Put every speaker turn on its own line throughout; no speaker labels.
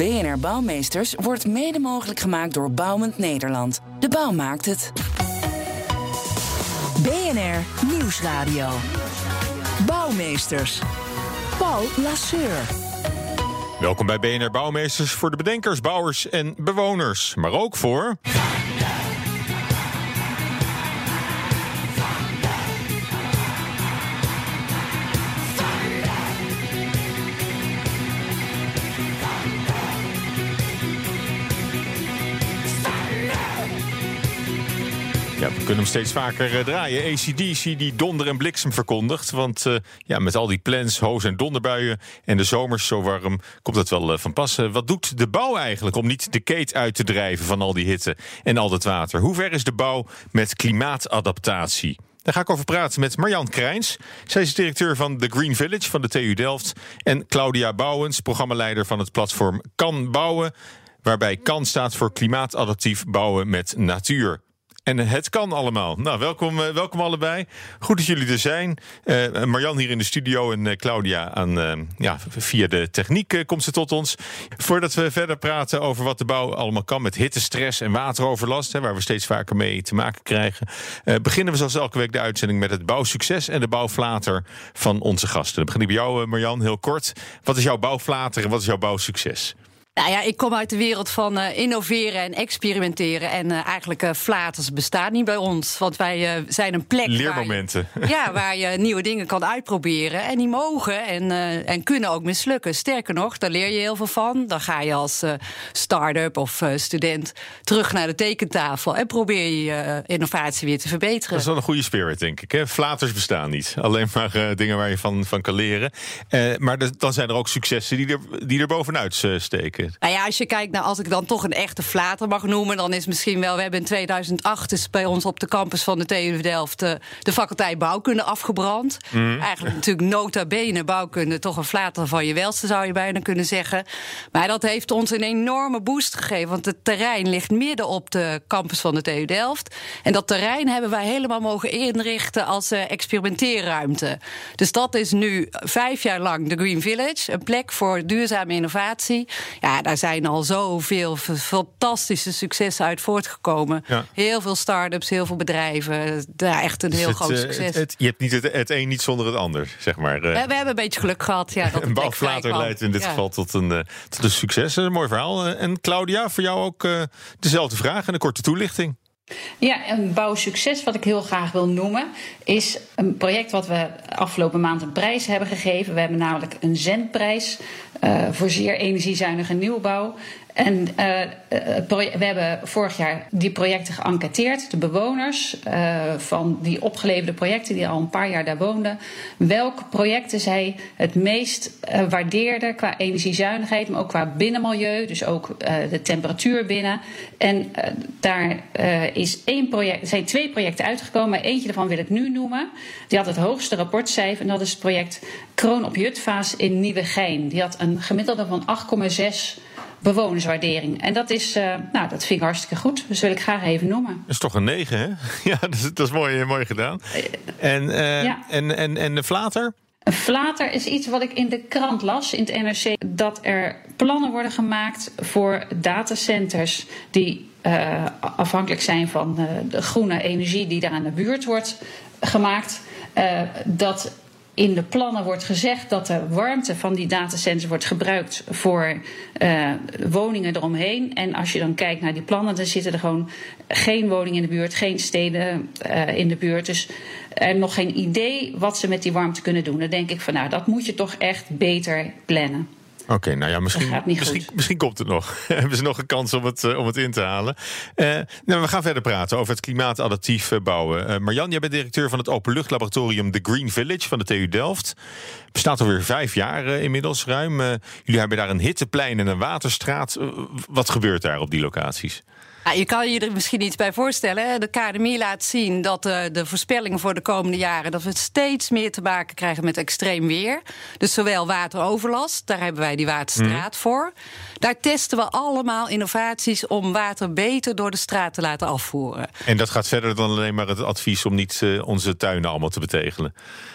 BNR Bouwmeesters wordt mede mogelijk gemaakt door Bouwend Nederland. De bouw maakt het.
BNR Nieuwsradio. Bouwmeesters. Paul Lasseur.
Welkom bij BNR Bouwmeesters voor de bedenkers, bouwers en bewoners. Maar ook voor. Ja, we kunnen hem steeds vaker eh, draaien. ACDC die donder en bliksem verkondigt. Want eh, ja, met al die plans, hoos- en donderbuien... en de zomers zo warm, komt dat wel eh, van pas. Eh, wat doet de bouw eigenlijk om niet de keet uit te drijven... van al die hitte en al dat water? Hoe ver is de bouw met klimaatadaptatie? Daar ga ik over praten met Marjan Krijns. Zij is directeur van The Green Village van de TU Delft. En Claudia Bouwens, programmaleider van het platform Kan Bouwen. Waarbij Kan staat voor klimaatadaptief bouwen met natuur. En het kan allemaal. Nou, welkom, eh, welkom allebei. Goed dat jullie er zijn. Eh, Marjan hier in de studio en eh, Claudia aan, ja, via de techniek komt ze tot ons. Voordat we verder praten over wat de bouw allemaal kan met hittestress en wateroverlast, hè, waar we steeds vaker mee te maken krijgen, beginnen we zoals elke week de uitzending met het bouwsucces en de bouwflater van onze gasten. Dan begin ik bij jou, Marjan, heel kort. Wat is jouw bouwflater en wat is jouw bouwsucces?
Nou ja, ik kom uit de wereld van eh, innoveren en experimenteren. En eh, eigenlijk uh, flaters bestaan niet bij ons. Want wij zijn een plek.
Leermomenten.
Waar je, ja, waar je nieuwe dingen kan uitproberen. En die mogen en, en kunnen ook mislukken. Sterker nog, daar leer je heel veel van. Dan ga je als start-up of student terug naar de tekentafel. En probeer je je innovatie weer te verbeteren.
Dat is wel een goede spirit, denk ik. Hè? Flaters bestaan niet. Alleen maar dingen waar je van, van kan leren. maar dan zijn er ook successen die er, die er bovenuit steken.
Nou ja, als je kijkt naar, als ik dan toch een echte flater mag noemen, dan is misschien wel. We hebben in 2008 is bij ons op de campus van de TU Delft de, de faculteit bouwkunde afgebrand. Mm. Eigenlijk natuurlijk nota bene bouwkunde, toch een flater van je welste zou je bijna kunnen zeggen. Maar dat heeft ons een enorme boost gegeven, want het terrein ligt midden op de campus van de TU Delft. En dat terrein hebben wij helemaal mogen inrichten als uh, experimenteerruimte. Dus dat is nu vijf jaar lang de Green Village, een plek voor duurzame innovatie. Ja, daar zijn al zoveel fantastische successen uit voortgekomen. Ja. Heel veel start-ups, heel veel bedrijven. Daar echt een dus heel
het,
groot succes.
Het, het, je hebt niet het, een niet zonder het ander, zeg maar.
We, we hebben een beetje geluk gehad. Ja, dat
een bouwflater leidt in dit ja. geval tot een, uh, tot een succes. Een mooi verhaal. En Claudia, voor jou ook uh, dezelfde vraag en een korte toelichting.
Ja, een bouwsucces wat ik heel graag wil noemen is een project wat we afgelopen maand een prijs hebben gegeven. We hebben namelijk een zendprijs uh, voor zeer energiezuinige nieuwbouw. En uh, we hebben vorig jaar die projecten geënquêteerd, de bewoners uh, van die opgeleverde projecten die al een paar jaar daar woonden. Welke projecten zij het meest waardeerden qua energiezuinigheid, maar ook qua binnenmilieu, dus ook de temperatuur binnen. En daar is één project, zijn twee projecten uitgekomen, eentje daarvan wil ik nu noemen. Die had het hoogste rapportcijfer en dat is het project Kroon op Jutvaas in Nieuwegein. Die had een gemiddelde van 8,6 bewonerswaardering. En dat is, uh, nou, dat vind ik hartstikke goed. Dus wil ik graag even noemen.
Dat is toch een 9, hè? Ja, dat is, dat is mooi, mooi gedaan. En, uh, ja. en, en, en de flater?
Een flater is iets wat ik in de krant las, in het NRC, dat er plannen worden gemaakt voor datacenters die uh, afhankelijk zijn van de groene energie die daar aan de buurt wordt gemaakt. dat in de plannen wordt gezegd dat de warmte van die datacenters wordt gebruikt voor uh, woningen eromheen. En als je dan kijkt naar die plannen, dan zitten er gewoon geen woningen in de buurt, geen steden uh, in de buurt. Dus er nog geen idee wat ze met die warmte kunnen doen. Dan denk ik van nou, dat moet je toch echt beter plannen.
Oké, nou ja, misschien, misschien, komt het nog. Hebben ze nog een kans om het, eh, om het in te halen. Eh, nou, we gaan verder praten over het klimaatadaptief eh, bouwen. Eh, Marjan, jij bent directeur van het openluchtlaboratorium The Green Village van de TU Delft. Bestaat alweer vijf jaar inmiddels ruim. Jullie hebben daar een hitteplein en een waterstraat. Wat gebeurt daar op die locaties?
Ja, je kan je er misschien iets bij voorstellen. De KNMI laat zien dat eh, de voorspellingen voor de komende jaren... dat we steeds meer te maken krijgen met extreem weer. Dus zowel wateroverlast, daar hebben wij die waterstraat voor. Daar testen we allemaal innovaties om water beter door de straat te laten afvoeren.
En dat gaat verder dan alleen maar het advies om niet eh, onze tuinen allemaal te betegelen.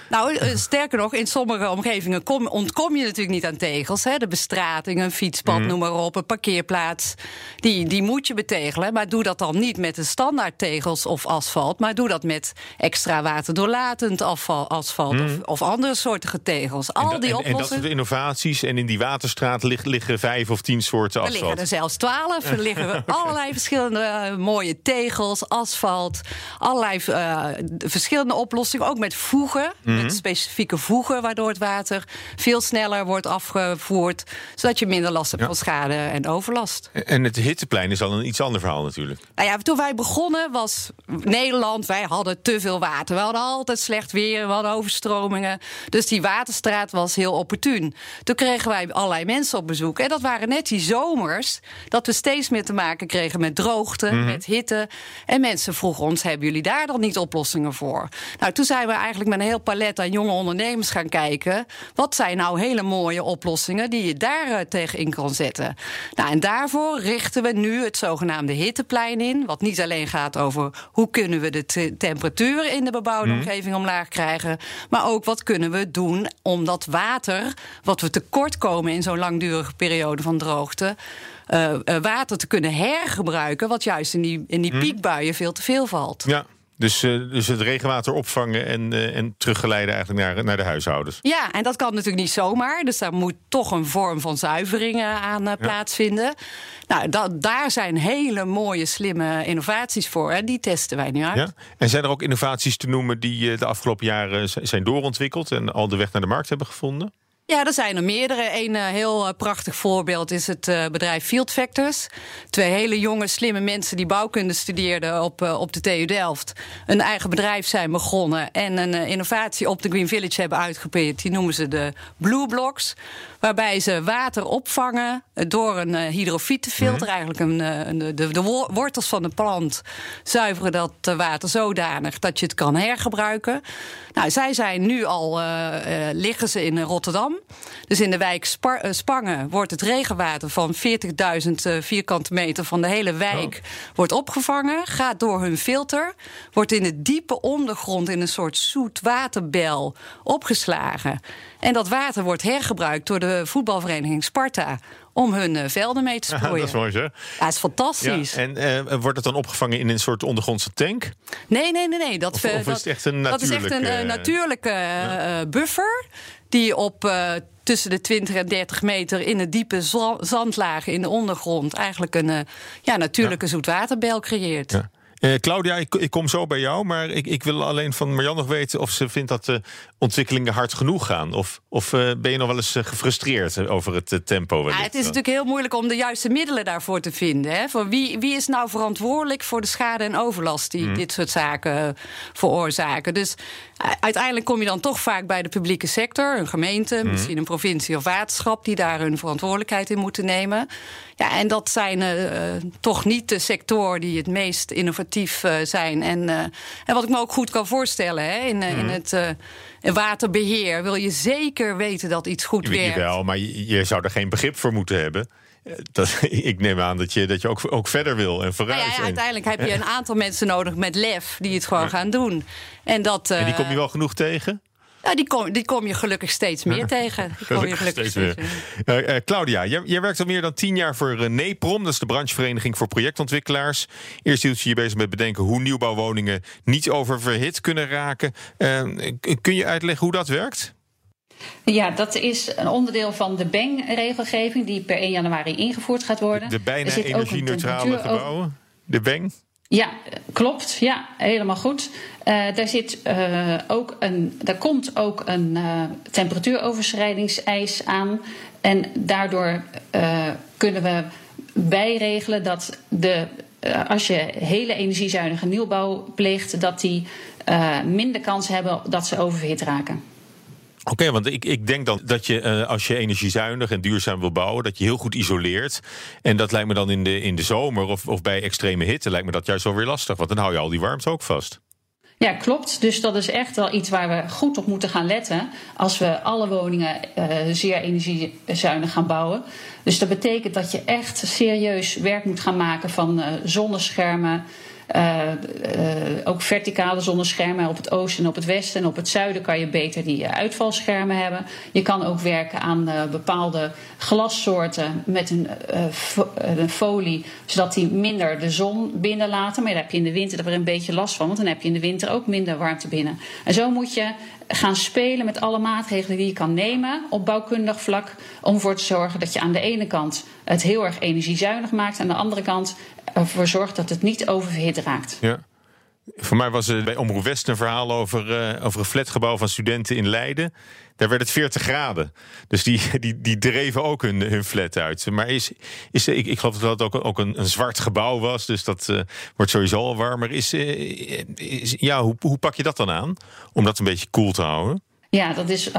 Nou, eh, sterker nog, in sommige omgevingen kom, ontkom je natuurlijk niet aan tegels. Hè. De bestrating, een fietspad, noem maar op, een parkeerplaats. Die, die moet je betegelen. Maar doe dat dan niet met de standaard tegels of asfalt. Maar doe dat met extra waterdoorlatend afval, asfalt of, of andere soorten tegels. Al
en,
die
en, en dat
oplossingen.
soort innovaties. En in die waterstraat lig- liggen vijf of tien soorten
Er liggen
asfalt.
er zelfs twaalf. Er liggen allerlei verschillende eh, mooie tegels, asfalt. Allerlei eh, verschillende oplossingen. Ook met voegen.
Mhm.
Met specifieke voegen. Waardoor het water veel sneller wordt afgevoerd. Zodat je minder last hebt
Ja.
van schade en overlast.
En het hitteplein is al een iets ander verhaal natuurlijk.
Nou ja, toen wij begonnen was Nederland, wij hadden te veel water. We hadden altijd slecht weer, we hadden overstromingen. Dus die waterstraat was heel opportun. Toen kregen wij allerlei mensen op bezoek. En dat waren net die zomers dat we steeds meer te maken kregen met droogte, met hitte. En mensen vroegen ons, hebben jullie daar dan niet oplossingen voor? Nou, toen zijn we eigenlijk met een heel palet aan jonge ondernemers gaan kijken. Wat zijn nou hele mooie oplossingen die je daar eh, tegen in kan zetten? Nou, en daarvoor richten we nu het zogenaamde hitteplein in. Wat niet alleen gaat over hoe kunnen we de te- temperatuur in de bebouwde omgeving omlaag krijgen. Maar ook wat kunnen we doen om dat water, wat we tekort komen in zo'n langdurige periode van droogte. Eh, eh, water te kunnen hergebruiken, wat juist in die, in die piekbuien veel te veel valt.
Ja, dus, eh, dus het regenwater opvangen en, en teruggeleiden eigenlijk naar, naar de huishoudens.
Ja, en dat kan natuurlijk niet zomaar. Dus daar moet toch een vorm van zuivering aan plaatsvinden. Nou, da- daar zijn hele mooie, slimme innovaties voor. En die testen wij nu uit.
Ja? En zijn er ook innovaties te noemen die de afgelopen jaren zijn doorontwikkeld en al de weg naar de markt hebben gevonden?
Ja, er zijn er meerdere. Een eh, heel eh, prachtig voorbeeld is het eh, bedrijf Field Factors. Twee hele jonge, slimme mensen die bouwkunde studeerden op, op de TU Delft. Een eigen bedrijf zijn begonnen en een innovatie op de Green Village hebben uitgeprobeerd. Die noemen ze de Blue Blocks. Waarbij ze water opvangen eh, door een eh, hydrofietefilter. Eigenlijk een, eh, een- de, de wo- wortels van de plant zuiveren dat water zodanig dat je het kan hergebruiken. Nou, zij zijn nu al, liggen ze in Rotterdam. Dus in de wijk Spar- Spangen wordt het regenwater van 40.000 eh, vierkante meter van de hele wijk wordt opgevangen, gaat door hun filter, wordt in de diepe ondergrond in een soort zoetwaterbel opgeslagen. En dat water wordt hergebruikt door de voetbalvereniging Sparta om hun eh, velden mee te strooien.
dat is mooi zeg.
Ja, dat is fantastisch.
Ja, en eh, wordt het dan opgevangen in een soort ondergrondse tank?
Nee, nee, nee, nee. Dat,
Of-
eh,
of is
dat,
het echt een
dat is echt een
natuurlijke,
eh, natuurlijke eh, eh, buffer die op eh, tussen de 20 en 30 meter in de diepe za- zandlagen in de ondergrond eigenlijk een eh, ja, natuurlijke zoetwaterbel creëert.
Ja. Eh, Claudia, ik, ik kom zo bij jou, maar ik, ik wil alleen van Marjan nog weten of ze vindt dat de ontwikkelingen hard genoeg gaan. Of, of eh, ben je nog wel eens eh, gefrustreerd over het eh, tempo?
Ja, het is natuurlijk heel moeilijk om de juiste middelen daarvoor te vinden. Hè? Voor wie, wie is nou verantwoordelijk voor de schade en overlast die dit soort zaken eh, veroorzaken? Dus eh, uiteindelijk kom je dan toch vaak bij de publieke sector, een gemeente, misschien een provincie of waterschap, die daar hun verantwoordelijkheid in moeten nemen. Ja, en dat zijn eh, toch niet de sectoren die het meest innovatief eh, zijn. En, eh, en wat ik me ook goed kan voorstellen, hè, in, in het eh, waterbeheer wil je zeker weten dat iets goed
Je weet
werkt.
wel, maar je, je zou er geen begrip voor moeten hebben. Dat, ik neem aan dat je, dat je ook, ook verder wil en
Nou
vooruit.
ja, ja,
en,
uiteindelijk heb je een aantal mensen nodig met lef die het gewoon gaan doen. En, dat,
en die
eh,
kom je wel genoeg tegen?
Ja, die, kom, die kom je gelukkig steeds meer tegen. Die kom je gelukkig steeds meer.
Eh, eh, Claudia, jij, jij werkt al meer dan tien jaar voor NEPROM. Dat is de branchevereniging voor projectontwikkelaars. Eerst hield je je bezig met bedenken hoe nieuwbouwwoningen niet oververhit kunnen raken. Kun je uitleggen hoe dat werkt?
Ja, dat is een onderdeel van de BENG-regelgeving die per 1 januari ingevoerd gaat worden.
De bijna
Er
energie-neutrale gebouwen? De BENG?
Ja, klopt. Ja, helemaal goed. Eh, daar, zit, eh, ook een, daar komt ook een eh, temperatuuroverschrijdingseis aan. En daardoor kunnen we bijregelen dat de, als je hele energiezuinige nieuwbouw pleegt, dat die minder kans hebben dat ze oververhit raken.
Oké, want ik, ik denk dan dat je uh, als je energiezuinig en duurzaam wil bouwen, dat je heel goed isoleert. En dat lijkt me dan in de, in de zomer of, of bij extreme hitte, lijkt me dat juist wel weer lastig. Want dan hou je al die warmte ook vast.
Ja, klopt. Dus dat is echt wel iets waar we goed op moeten gaan letten. Als we alle woningen uh, zeer energiezuinig gaan bouwen. Dus dat betekent dat je echt serieus werk moet gaan maken van uh, zonneschermen. Uh, uh, ook verticale zonneschermen op het oosten en op het westen. En op het zuiden kan je beter die uitvalschermen hebben. Je kan ook werken aan bepaalde glassoorten met een, folie, zodat die minder de zon binnenlaten. Maar daar heb je in de winter er een beetje last van, want dan heb je in de winter ook minder warmte binnen. En zo moet je gaan spelen met alle maatregelen die je kan nemen op bouwkundig vlak. Om ervoor te zorgen dat je aan de ene kant het heel erg energiezuinig maakt. Aan de andere kant ervoor zorgt dat het niet oververhit raakt.
Ja. Voor mij was er bij Omroep West een verhaal over, uh, over een flatgebouw van studenten in Leiden. Daar werd het 40 graden. Dus die, die, die dreven ook hun, hun flat uit. Maar is, is, ik, ik geloof dat het ook, ook een, een zwart gebouw was. Dus dat uh, wordt sowieso al warmer. Is, uh, is, ja, hoe, hoe pak je dat dan aan? Om dat een beetje koel cool te houden?
Ja, dat is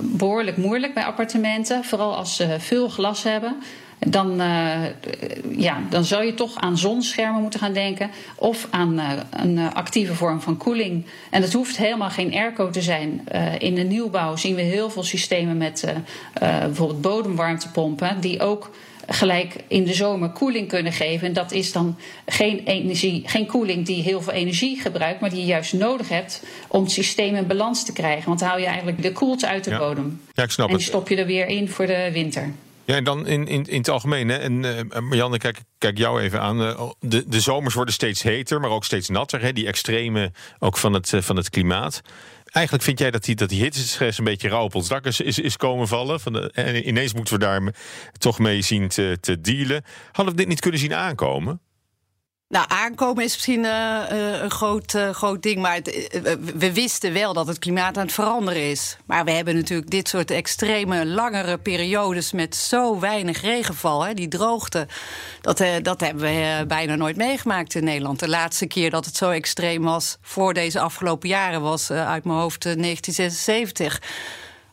behoorlijk moeilijk bij appartementen. Vooral als ze veel glas hebben dan, uh, ja, dan zou je toch aan zonschermen moeten gaan denken. Of aan uh, een actieve vorm van koeling. En dat hoeft helemaal geen airco te zijn. Uh, in de nieuwbouw zien we heel veel systemen met bijvoorbeeld bodemwarmtepompen. Die ook gelijk in de zomer koeling kunnen geven. En dat is dan geen, energie, geen koeling die heel veel energie gebruikt, maar die je juist nodig hebt om het systeem in balans te krijgen. Want dan hou je eigenlijk de koelte uit de
ja.
bodem.
Ja, ik snap
en die stop je er weer in voor de winter.
Ja, en dan in, in, in het algemeen. Hè, en uh, kijk, kijk jou even aan. Uh, de, de zomers worden steeds heter, maar ook steeds natter. Hè, die extreme ook van het, van het klimaat. Eigenlijk vind jij dat die, dat die hittestress een beetje rauw op ons dak is, is, is komen vallen. Van de, en ineens moeten we daar toch mee zien te, te dealen. Hadden we dit niet kunnen zien aankomen?
Nou, aankomen is misschien uh, een groot, uh, groot ding. Maar we wisten wel dat het klimaat aan het veranderen is. Maar we hebben natuurlijk dit soort extreme, langere periodes met zo weinig regenval. Hè, die droogte, dat, dat hebben we bijna nooit meegemaakt in Nederland. De laatste keer dat het zo extreem was voor deze afgelopen jaren was uit mijn hoofd 1976.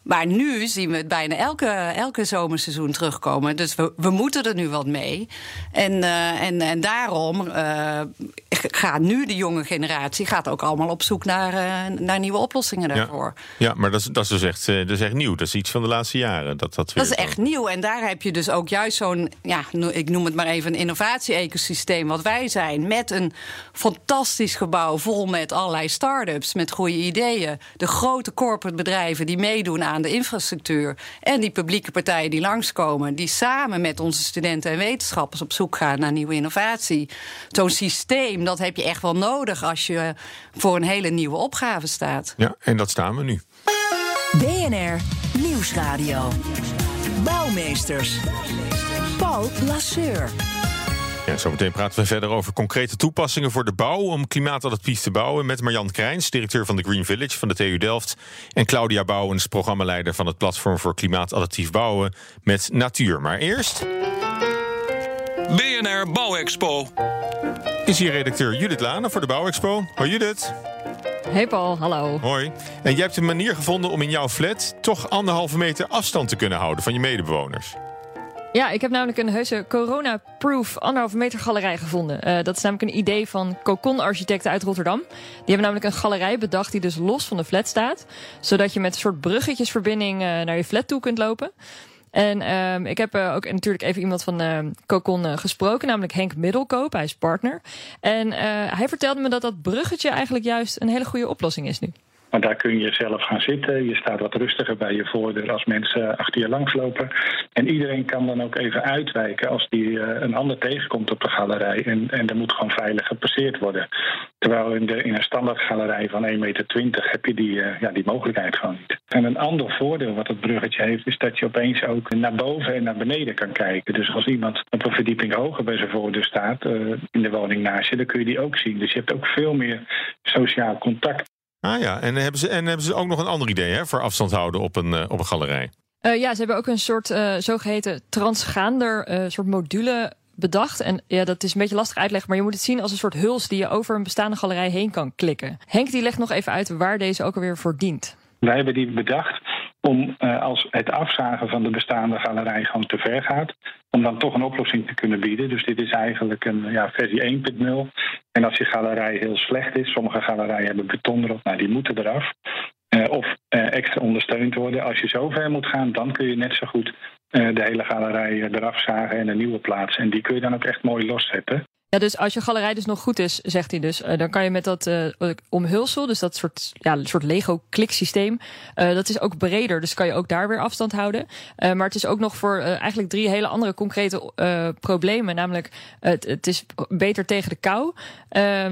Maar nu zien we het bijna elke, elke zomerseizoen terugkomen. Dus we, we moeten er nu wat mee. En, uh, en, en daarom uh, gaat nu de jonge generatie gaat ook allemaal op zoek naar, uh, naar nieuwe oplossingen daarvoor.
Ja, ja maar dat is, dat, is dus echt, dat is echt nieuw. Dat is iets van de laatste jaren. Dat, dat,
dat is echt nieuw. En daar heb je dus ook juist zo'n, ja, ik noem het maar even een innovatie-ecosysteem wat wij zijn. Met een fantastisch gebouw vol met allerlei start-ups, met goede ideeën. De grote corporate bedrijven die meedoen aan aan de infrastructuur. En die publieke partijen die langskomen, die samen met onze studenten en wetenschappers op zoek gaan naar nieuwe innovatie. Zo'n systeem, dat heb je echt wel nodig als je voor een hele nieuwe opgave staat.
Ja, en dat staan we nu.
BNR Nieuwsradio. Bouwmeesters. Paul Lasseur.
Ja, zometeen praten we verder over concrete toepassingen voor de bouw om klimaatadaptief te bouwen met Marjan Krijns, directeur van de Green Village van de TU Delft, en Claudia Bouwens, programmaleider van het platform voor klimaatadaptief bouwen met Natuur. Maar eerst.
BNR Bouwexpo.
Is hier redacteur Judith Lane voor de Bouwexpo. Hoi Judith.
Hey Paul, hallo.
Hoi. En jij hebt een manier gevonden om in jouw flat toch anderhalve meter afstand te kunnen houden van je medebewoners.
Ja, ik heb namelijk een heuse corona-proof anderhalve meter galerij gevonden. Uh, dat is namelijk een idee van Cocon Architecten uit Rotterdam. Die hebben namelijk een galerij bedacht die dus los van de flat staat. Zodat je met een soort bruggetjesverbinding uh, naar je flat toe kunt lopen. En uh, ik heb uh, ook natuurlijk even iemand van uh, Cocon gesproken, namelijk Henk Middelkoop. Hij is partner. En hij vertelde me dat dat bruggetje eigenlijk juist een hele goede oplossing is nu.
Maar daar kun je zelf gaan zitten. Je staat wat rustiger bij je voordeur als mensen achter je langslopen. En iedereen kan dan ook even uitwijken als die een ander tegenkomt op de galerij. En, en er moet gewoon veilig gepasseerd worden. Terwijl in, de, in een standaard galerij van 1,20 meter heb je die, uh, ja, die mogelijkheid gewoon niet. En een ander voordeel wat het bruggetje heeft, is dat je opeens ook naar boven en naar beneden kan kijken. Dus als iemand op een verdieping hoger bij zijn voordeur staat, uh, in de woning naast je, dan kun je die ook zien. Dus je hebt ook veel meer sociaal contact.
Ah ja, en hebben ze, en hebben ze ook nog een ander idee hè, voor afstand houden op een, uh, op een galerij?
Uh, ja, ze hebben ook een soort uh, zogeheten transgaander uh, soort module bedacht. En ja, dat is een beetje lastig uitleggen, maar je moet het zien als een soort huls die je over een bestaande galerij heen kan klikken. Henk die legt nog even uit waar deze ook alweer voor dient.
Wij hebben die bedacht om uh, als het afzagen van de bestaande galerij gewoon te ver gaat, om dan toch een oplossing te kunnen bieden. Dus dit is eigenlijk een ja, versie 1.0. En als je galerij heel slecht is, sommige galerijen hebben beton erop, nou die moeten eraf. Uh, of uh, extra ondersteund worden. Als je zo ver moet gaan, dan kun je net zo goed de hele galerij eraf zagen en een nieuwe plaatsen. En die kun je dan ook echt mooi loszetten.
Ja, dus als je galerij dus nog goed is, zegt hij dus, uh, dan kan je met dat uh, omhulsel, dus dat soort, ja, soort Lego-kliksysteem, uh, dat is ook breder, dus kan je ook daar weer afstand houden. maar het is ook nog voor eigenlijk drie hele andere concrete problemen, namelijk het, het is beter tegen de kou,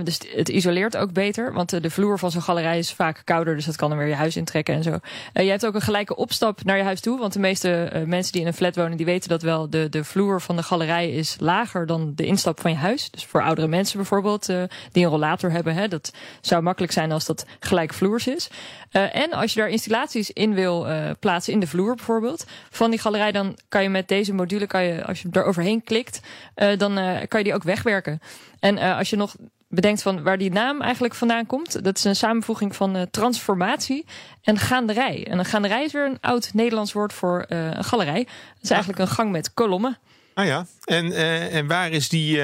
dus het isoleert ook beter, want de vloer van zo'n galerij is vaak kouder, dus dat kan dan weer je huis intrekken en zo. je hebt ook een gelijke opstap naar je huis toe, want de meeste mensen die in een flat wonen, die weten dat wel, de, de vloer van de galerij is lager dan de instap van je huis. Dus voor oudere mensen bijvoorbeeld, uh, die een rollator hebben. Hè, dat zou makkelijk zijn als dat gelijkvloers is. Uh, en als je daar installaties in wil uh, plaatsen, in de vloer bijvoorbeeld, van die galerij, dan kan je met deze module, kan je, als je er overheen klikt, dan kan je die ook wegwerken. En als je nog bedenkt van waar die naam eigenlijk vandaan komt. Dat is een samenvoeging van uh, transformatie en gaanderij. En een gaanderij is weer een oud Nederlands woord voor uh, een galerij. Dat is eigenlijk een gang met kolommen.
Ah ja, en, uh, en waar is die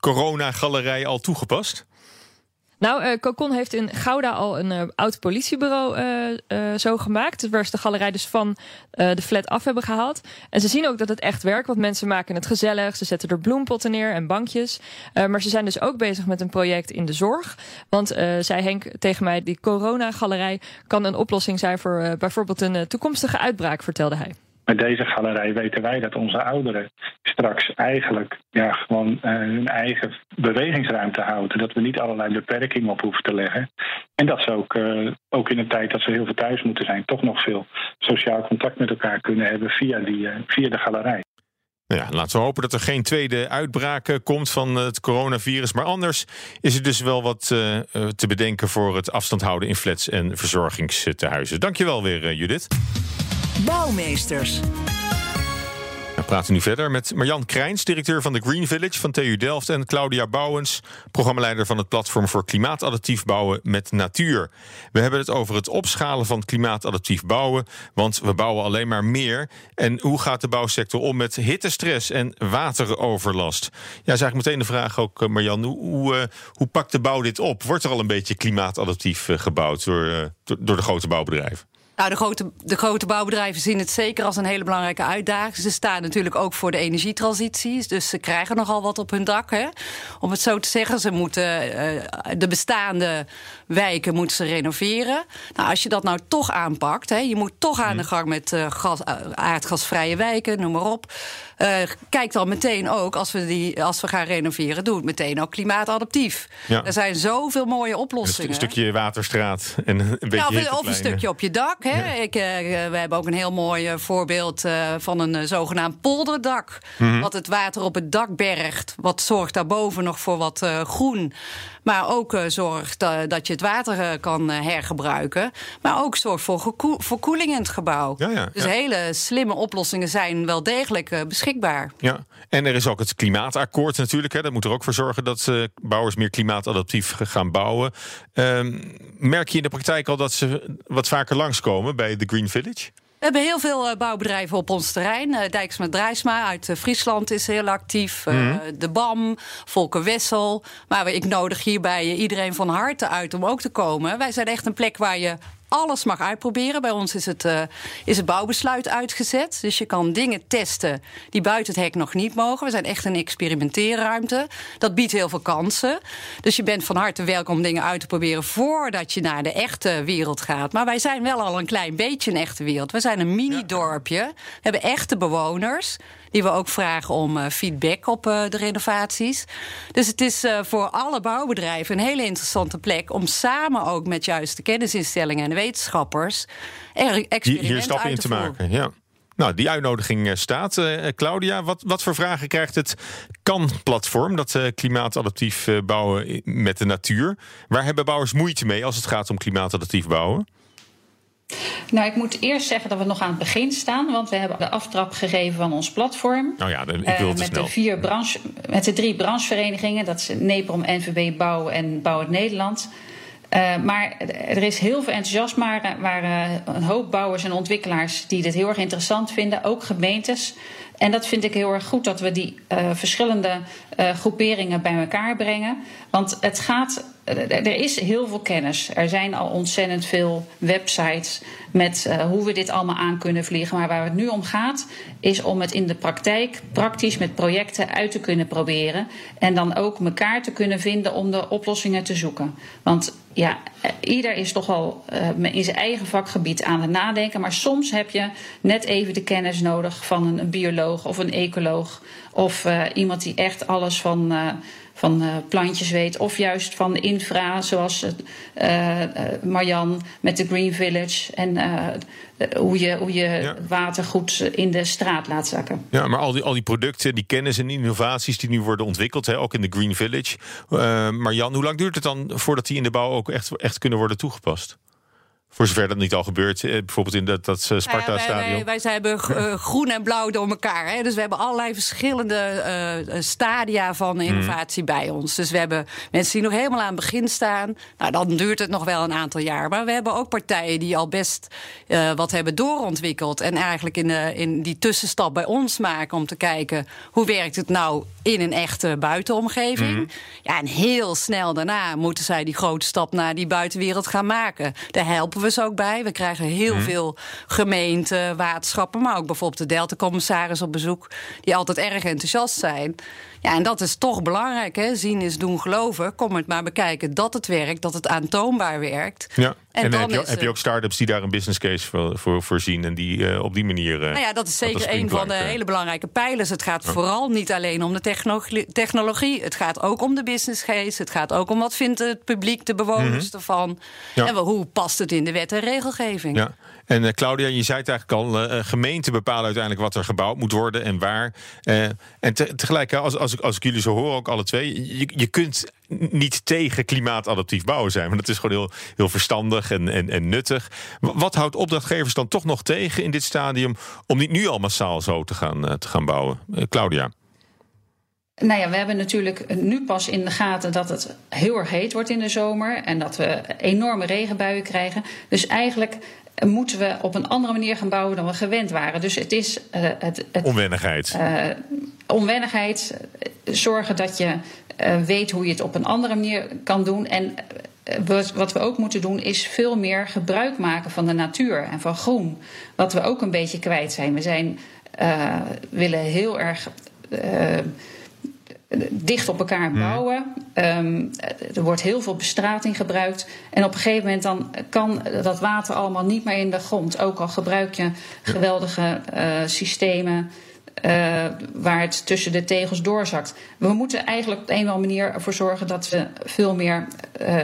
corona-galerij al toegepast?
Nou, uh, Cocon heeft in Gouda al een uh, oud politiebureau uh, zo gemaakt. Waar ze de galerij dus van de flat af hebben gehaald. En ze zien ook dat het echt werkt, want mensen maken het gezellig. Ze zetten er bloempotten neer en bankjes. maar ze zijn dus ook bezig met een project in de zorg. Want, zei Henk tegen mij, die corona-galerij kan een oplossing zijn voor bijvoorbeeld een toekomstige uitbraak, vertelde hij
met deze galerij weten wij dat onze ouderen straks eigenlijk ja, gewoon uh, hun eigen bewegingsruimte houden. Dat we niet allerlei beperkingen op hoeven te leggen. En dat ze ook, uh, ook in een tijd dat ze heel veel thuis moeten zijn, toch nog veel sociaal contact met elkaar kunnen hebben via, die, uh, via de galerij.
Nou ja, laten we hopen dat er geen tweede uitbraak komt van het coronavirus. Maar anders is er dus wel wat te bedenken voor het afstand houden in flats en verzorgingstehuizen. Dankjewel weer, Judith.
Bouwmeesters.
We praten nu verder met Marjan Krijns, directeur van de Green Village van TU Delft... en Claudia Bouwens, programmaleider van het platform voor klimaatadaptief bouwen met natuur. We hebben het over het opschalen van klimaatadaptief bouwen, want we bouwen alleen maar meer. En hoe gaat de bouwsector om met hittestress en wateroverlast? Ja, is eigenlijk meteen de vraag ook, eh, Marjan, hoe, hoe, uh, hoe pakt de bouw dit op? Wordt er al een beetje klimaatadaptief uh, gebouwd door, door de grote bouwbedrijven?
Nou, de grote, de grote bouwbedrijven zien het zeker als een hele belangrijke uitdaging. Ze staan natuurlijk ook voor de energietransitie. Dus ze krijgen nogal wat op hun dak. Hè? Om het zo te zeggen, ze moeten uh, de bestaande wijken moeten ze renoveren. Nou, als je dat nou toch aanpakt, hè, je moet toch aan de gang met uh, gas, uh, aardgasvrije wijken, noem maar op. Uh, kijk dan meteen ook, als we, die, als we gaan renoveren, doe het meteen ook klimaatadaptief. Ja. Er zijn zoveel mooie oplossingen.
Een stukje waterstraat en een beetje
nou, Of een stukje op je dak. Hè. Ja. Ik, uh, we hebben ook een heel mooi voorbeeld uh, van een zogenaamd polderdak. Mm -hmm. Wat het water op het dak bergt. Wat zorgt daarboven nog voor wat groen. Maar ook zorgt uh, dat je het water uh, kan hergebruiken. Maar ook zorgt voor verkoeling in het gebouw.
Ja, ja,
dus
ja.
hele slimme oplossingen zijn wel degelijk beschikbaar.
Ja, en er is ook het klimaatakkoord natuurlijk. Hè. Dat moet er ook voor zorgen dat bouwers meer klimaatadaptief gaan bouwen. Um, merk je in de praktijk al dat ze wat vaker langskomen bij de Green Village?
We hebben heel veel uh, bouwbedrijven op ons terrein. Uh, Dijksma Drijsma uit uh, Friesland is heel actief. Mm -hmm. De BAM, Volker Wessel. Maar ik nodig hierbij iedereen van harte uit om ook te komen. Wij zijn echt een plek waar je alles mag uitproberen. Bij ons is het, uh, is het bouwbesluit uitgezet. Dus je kan dingen testen die buiten het hek nog niet mogen. We zijn echt een experimenteerruimte. Dat biedt heel veel kansen. Dus je bent van harte welkom om dingen uit te proberen voordat je naar de echte wereld gaat. Maar wij zijn wel al een klein beetje een echte wereld. We zijn een mini-dorpje. We hebben echte bewoners die we ook vragen om uh, feedback op uh, de renovaties. Dus het is uh, voor alle bouwbedrijven een hele interessante plek om samen ook met juist de kennisinstellingen en de wetenschappers er experimenten
hier stappen in te,
te
maken. Ja. Nou, die uitnodiging staat. Uh, Claudia, wat, wat voor vragen krijgt het KAN-platform, dat uh, klimaatadaptief bouwen met de natuur? Waar hebben bouwers moeite mee als het gaat om klimaatadaptief bouwen?
Nou, ik moet eerst zeggen dat we nog aan het begin staan, want we hebben de aftrap gegeven van ons platform.
Nou ja, ik wil het
met,
snel.
de vier branche, met de drie brancheverenigingen, dat is NEPROM, NVB Bouw en Bouw het Nederland. Uh, maar er is heel veel enthousiasme. Er waren een hoop bouwers en ontwikkelaars die dit heel erg interessant vinden. Ook gemeentes. En dat vind ik heel erg goed dat we die uh, verschillende uh, groeperingen bij elkaar brengen. Want het gaat. Er is heel veel kennis. Er zijn al ontzettend veel websites met uh, hoe we dit allemaal aan kunnen vliegen. Maar waar het nu om gaat, is om het in de praktijk praktisch met projecten uit te kunnen proberen. En dan ook elkaar te kunnen vinden om de oplossingen te zoeken. Want ja, ieder is toch al uh, in zijn eigen vakgebied aan het nadenken. Maar soms heb je net even de kennis nodig van een, bioloog of een ecoloog. Of iemand die echt alles van, van plantjes weet. Of juist van infra, zoals Marjan met de Green Village. En hoe je, hoe je ja. water goed in de straat laat zakken.
Ja, maar al die, al die producten, die kennis en innovaties die nu worden ontwikkeld, hè, ook in de Green Village. Marjan, hoe lang duurt het dan voordat die in de bouw ook echt, echt kunnen worden toegepast? Voor zover dat niet al gebeurt, bijvoorbeeld in dat, dat Sparta-stadion.
Ja, wij, wij, wij hebben uh, groen en blauw door elkaar. Hè? Dus we hebben allerlei verschillende uh, stadia van innovatie mm. bij ons. Dus we hebben mensen die nog helemaal aan het begin staan. Nou, dan duurt het nog wel een aantal jaar. Maar we hebben ook partijen die al best uh, wat hebben doorontwikkeld. En eigenlijk in, de, in die tussenstap bij ons maken om te kijken hoe werkt het nou in een echte buitenomgeving. Mm. Ja, en heel snel daarna moeten zij die grote stap naar die buitenwereld gaan maken. Daar helpen we ze ook bij. We krijgen heel hmm. veel gemeenten, waterschappen, maar ook bijvoorbeeld de Delta-commissaris op bezoek, die altijd erg enthousiast zijn. Ja, en dat is toch belangrijk. Hè? Zien is doen geloven. Kom het maar bekijken dat het werkt, dat het aantoonbaar werkt.
Ja. En, en dan heb, je, heb je ook start-ups die daar een business case voor, voor, voor zien en die uh, op die manier. Uh,
nou ja, dat is zeker een van de hele belangrijke pijlers. Het gaat oh. vooral niet alleen om de technologie, technologie. Het gaat ook om de business case. Het gaat ook om wat vindt het publiek, de bewoners mm -hmm. ervan. Ja. En hoe past het in de wet en regelgeving.
Ja. En uh, Claudia, je zei het eigenlijk al, uh, gemeenten bepalen uiteindelijk wat er gebouwd moet worden en waar. En te, tegelijk, als, als, ik, als ik jullie zo hoor, ook alle twee, je, je kunt niet tegen klimaatadaptief bouwen zijn. Want dat is gewoon heel, heel verstandig en, en, en nuttig. Wat houdt opdrachtgevers dan toch nog tegen in dit stadium om niet nu al massaal zo te gaan, te gaan bouwen? Claudia.
Nou ja, we hebben natuurlijk nu pas in de gaten dat het heel erg heet wordt in de zomer. En dat we enorme regenbuien krijgen. Dus eigenlijk moeten we op een andere manier gaan bouwen dan we gewend waren. Dus het is. Uh, het, het,
onwennigheid.
Uh, onwennigheid. Zorgen dat je uh, weet hoe je het op een andere manier kan doen. En wat we ook moeten doen is veel meer gebruik maken van de natuur en van groen. Wat we ook een beetje kwijt zijn. We zijn, willen heel erg dicht op elkaar bouwen. Um, er wordt heel veel bestrating gebruikt. En op een gegeven moment dan kan dat water allemaal niet meer in de grond. Ook al gebruik je geweldige uh, systemen. Uh, waar het tussen de tegels doorzakt. We moeten eigenlijk op een of andere manier ervoor zorgen dat we veel meer uh,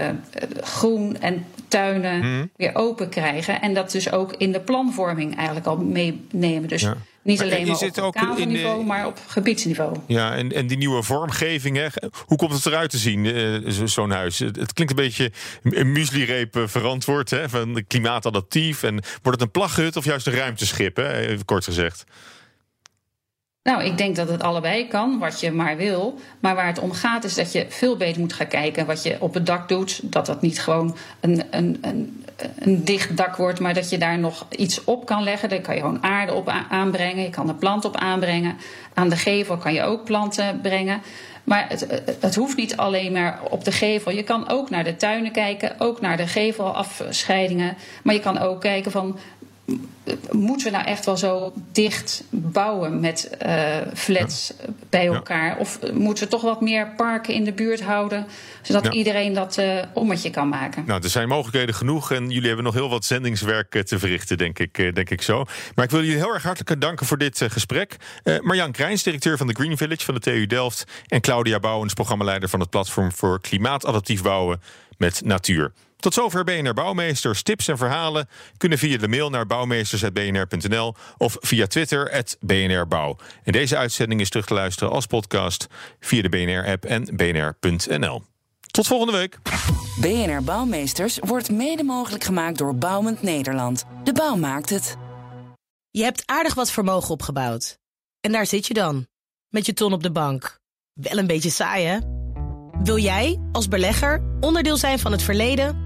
groen en tuinen mm. weer open krijgen. En dat dus ook in de planvorming eigenlijk al meenemen. Dus ja. Niet alleen maar op kaderniveau, maar op gebiedsniveau.
Ja, en, en die nieuwe vormgeving, hè? hoe komt het eruit te zien, uh, zo'n huis? Het klinkt een beetje een mueslireep verantwoord, hè? van klimaatadaptief. En wordt het een plaghut of juist een ruimteschip, hè? even kort gezegd?
Nou, ik denk dat het allebei kan, wat je maar wil. Maar waar het om gaat is dat je veel beter moet gaan kijken wat je op het dak doet. Dat dat niet gewoon een, een, een, een dicht dak wordt, maar dat je daar nog iets op kan leggen. Daar kan je gewoon aarde op aanbrengen, je kan er planten op aanbrengen. Aan de gevel kan je ook planten brengen. Maar het, het, hoeft niet alleen maar op de gevel. Je kan ook naar de tuinen kijken, ook naar de gevelafscheidingen. Maar je kan ook kijken van moeten we nou echt wel zo dicht bouwen met uh, flats ja. bij elkaar? Ja. Of moeten we toch wat meer parken in de buurt houden, zodat ja. iedereen dat uh, ommetje kan maken?
Nou, er zijn mogelijkheden genoeg en jullie hebben nog heel wat zendingswerk te verrichten, denk ik, denk ik zo. Maar ik wil jullie heel erg hartelijk danken voor dit uh, gesprek. Marjan Krijns, directeur van de Green Village van de TU Delft, en Claudia Bouwens, programmaleider van het platform voor klimaatadaptief bouwen met natuur. Tot zover BNR Bouwmeesters. Tips en verhalen kunnen via de mail naar bouwmeesters.bnr.nl of via Twitter BNR Bouw. En deze uitzending is terug te luisteren als podcast via de BNR-app en bnr.nl. Tot volgende week.
BNR Bouwmeesters wordt mede mogelijk gemaakt door Bouwend Nederland. De bouw maakt het.
Je hebt aardig wat vermogen opgebouwd. En daar zit je dan, met je ton op de bank. Wel een beetje saai, hè? Wil jij, als belegger, onderdeel zijn van het verleden